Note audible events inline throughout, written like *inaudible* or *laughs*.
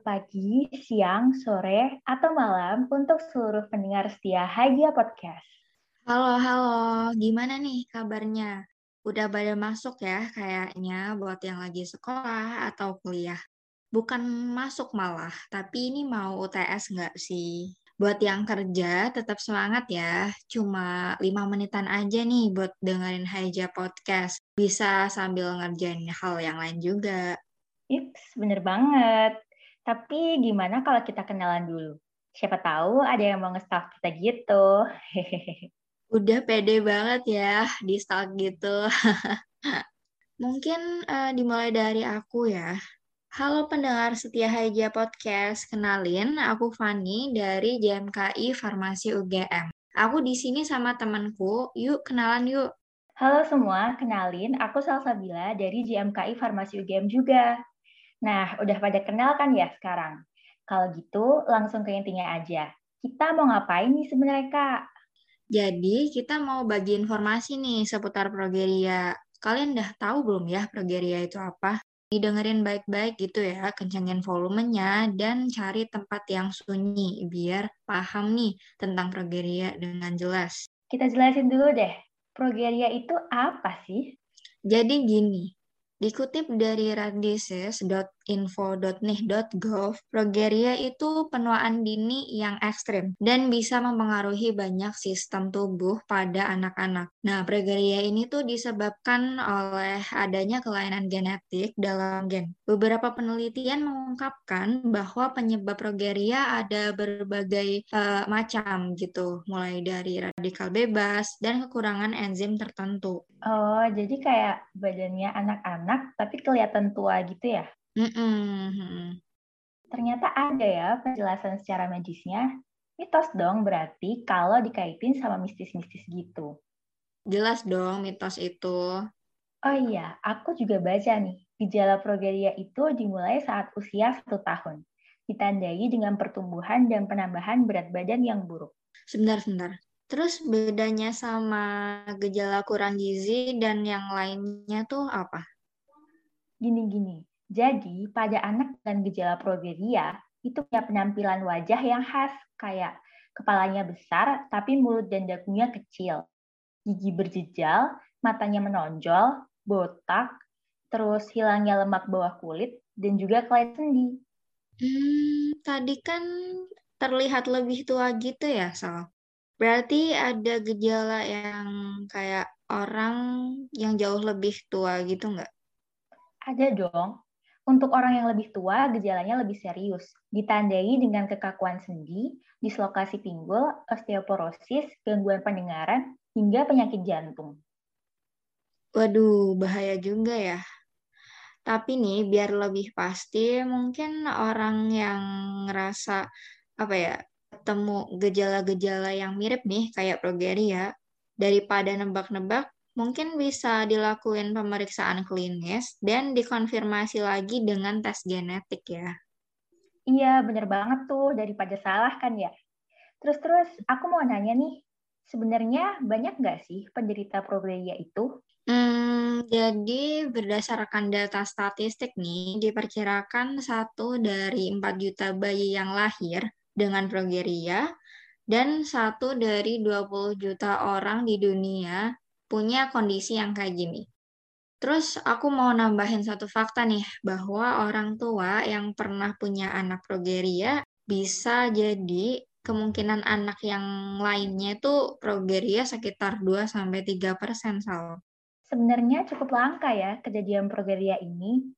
pagi, siang, sore, atau malam untuk seluruh pendengar setia Hagia Podcast. Halo, halo. Gimana nih kabarnya? Udah pada masuk ya kayaknya buat yang lagi sekolah atau kuliah. Bukan masuk malah, tapi ini mau UTS nggak sih? Buat yang kerja, tetap semangat ya. Cuma lima menitan aja nih buat dengerin Haja Podcast. Bisa sambil ngerjain hal yang lain juga. Ips, bener banget. Tapi gimana kalau kita kenalan dulu? Siapa tahu ada yang mau nge-stalk kita gitu. *laughs* Udah pede banget ya di stalk gitu. *laughs* Mungkin uh, dimulai dari aku ya. Halo pendengar setia Haja Podcast, kenalin aku Fani dari JMKI Farmasi UGM. Aku di sini sama temanku, yuk kenalan yuk. Halo semua, kenalin aku Salsabila dari JMKI Farmasi UGM juga. Nah, udah pada kenal kan ya sekarang? Kalau gitu, langsung ke intinya aja. Kita mau ngapain nih sebenarnya, Kak? Jadi, kita mau bagi informasi nih seputar progeria. Kalian udah tahu belum ya progeria itu apa? Didengerin baik-baik gitu ya, kencengin volumenya, dan cari tempat yang sunyi biar paham nih tentang progeria dengan jelas. Kita jelasin dulu deh, progeria itu apa sih? Jadi gini, Dikutip dari radises.info.nih.gov, progeria itu penuaan dini yang ekstrim dan bisa mempengaruhi banyak sistem tubuh pada anak-anak. Nah, progeria ini tuh disebabkan oleh adanya kelainan genetik dalam gen. Beberapa penelitian mengungkapkan bahwa penyebab progeria ada berbagai uh, macam gitu, mulai dari radikal bebas dan kekurangan enzim tertentu. Oh, jadi kayak badannya anak-anak tapi kelihatan tua gitu ya? Mm-mm. Ternyata ada ya penjelasan secara medisnya. Mitos dong berarti kalau dikaitin sama mistis-mistis gitu. Jelas dong mitos itu. Oh iya, aku juga baca nih. Gejala progeria itu dimulai saat usia satu tahun. Ditandai dengan pertumbuhan dan penambahan berat badan yang buruk. Sebentar, sebentar. Terus bedanya sama gejala kurang gizi dan yang lainnya tuh apa? Gini-gini. Jadi, pada anak dengan gejala progeria, itu punya penampilan wajah yang khas, kayak kepalanya besar, tapi mulut dan dagunya kecil. Gigi berjejal, matanya menonjol, botak, terus hilangnya lemak bawah kulit, dan juga kelait sendi. Hmm, tadi kan terlihat lebih tua gitu ya, Sal? Berarti ada gejala yang kayak orang yang jauh lebih tua gitu nggak? Ada dong. Untuk orang yang lebih tua, gejalanya lebih serius. Ditandai dengan kekakuan sendi, dislokasi pinggul, osteoporosis, gangguan pendengaran, hingga penyakit jantung. Waduh, bahaya juga ya. Tapi nih, biar lebih pasti, mungkin orang yang ngerasa apa ya ketemu gejala-gejala yang mirip nih kayak progeria, daripada nebak-nebak, mungkin bisa dilakuin pemeriksaan klinis dan dikonfirmasi lagi dengan tes genetik ya. Iya, bener banget tuh, daripada salah kan ya. Terus-terus, aku mau nanya nih, sebenarnya banyak nggak sih penderita progeria itu? Hmm, jadi berdasarkan data statistik nih, diperkirakan satu dari 4 juta bayi yang lahir dengan progeria dan satu dari 20 juta orang di dunia punya kondisi yang kayak gini. Terus aku mau nambahin satu fakta nih, bahwa orang tua yang pernah punya anak progeria bisa jadi kemungkinan anak yang lainnya itu progeria sekitar 2-3 persen, Sal. Sebenarnya cukup langka ya kejadian progeria ini.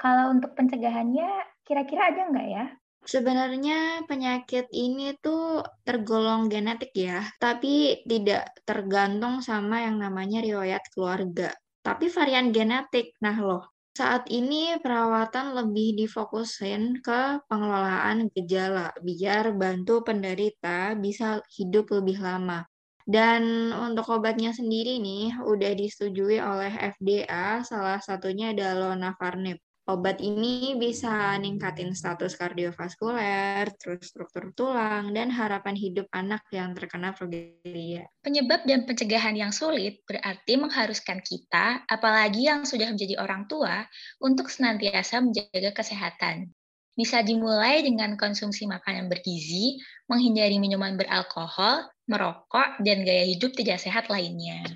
Kalau untuk pencegahannya, kira-kira ada nggak ya? Sebenarnya penyakit ini tuh tergolong genetik ya, tapi tidak tergantung sama yang namanya riwayat keluarga. Tapi varian genetik, nah loh, saat ini perawatan lebih difokusin ke pengelolaan gejala biar bantu penderita bisa hidup lebih lama. Dan untuk obatnya sendiri nih udah disetujui oleh FDA, salah satunya adalah lonafarnib. Obat ini bisa ningkatin status kardiovaskuler, terus struktur tulang, dan harapan hidup anak yang terkena progeria. Penyebab dan pencegahan yang sulit berarti mengharuskan kita, apalagi yang sudah menjadi orang tua, untuk senantiasa menjaga kesehatan. Bisa dimulai dengan konsumsi makanan bergizi, menghindari minuman beralkohol, merokok, dan gaya hidup tidak sehat lainnya.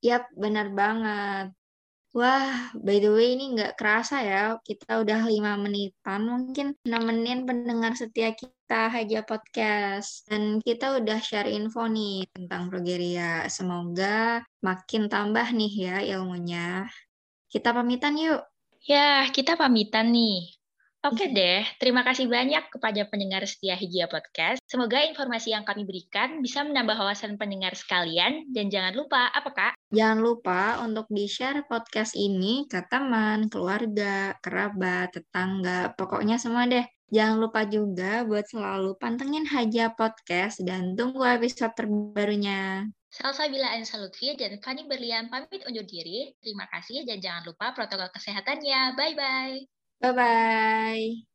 Yap, benar banget. Wah, by the way ini nggak kerasa ya, kita udah lima menitan, mungkin nemenin pendengar setia kita Haja Podcast. Dan kita udah share info nih tentang progeria. Semoga makin tambah nih ya ilmunya. Kita pamitan yuk. Ya, kita pamitan nih. Oke deh, terima kasih banyak kepada pendengar setia Hijia Podcast. Semoga informasi yang kami berikan bisa menambah wawasan pendengar sekalian. Dan jangan lupa, apa Kak? Jangan lupa untuk di-share podcast ini ke teman, keluarga, kerabat, tetangga, pokoknya semua deh. Jangan lupa juga buat selalu pantengin Haja Podcast dan tunggu episode terbarunya. Salsabila Ansa Lutfi dan Fanny Berlian pamit undur diri. Terima kasih dan jangan lupa protokol kesehatannya. Bye-bye. Bye bye.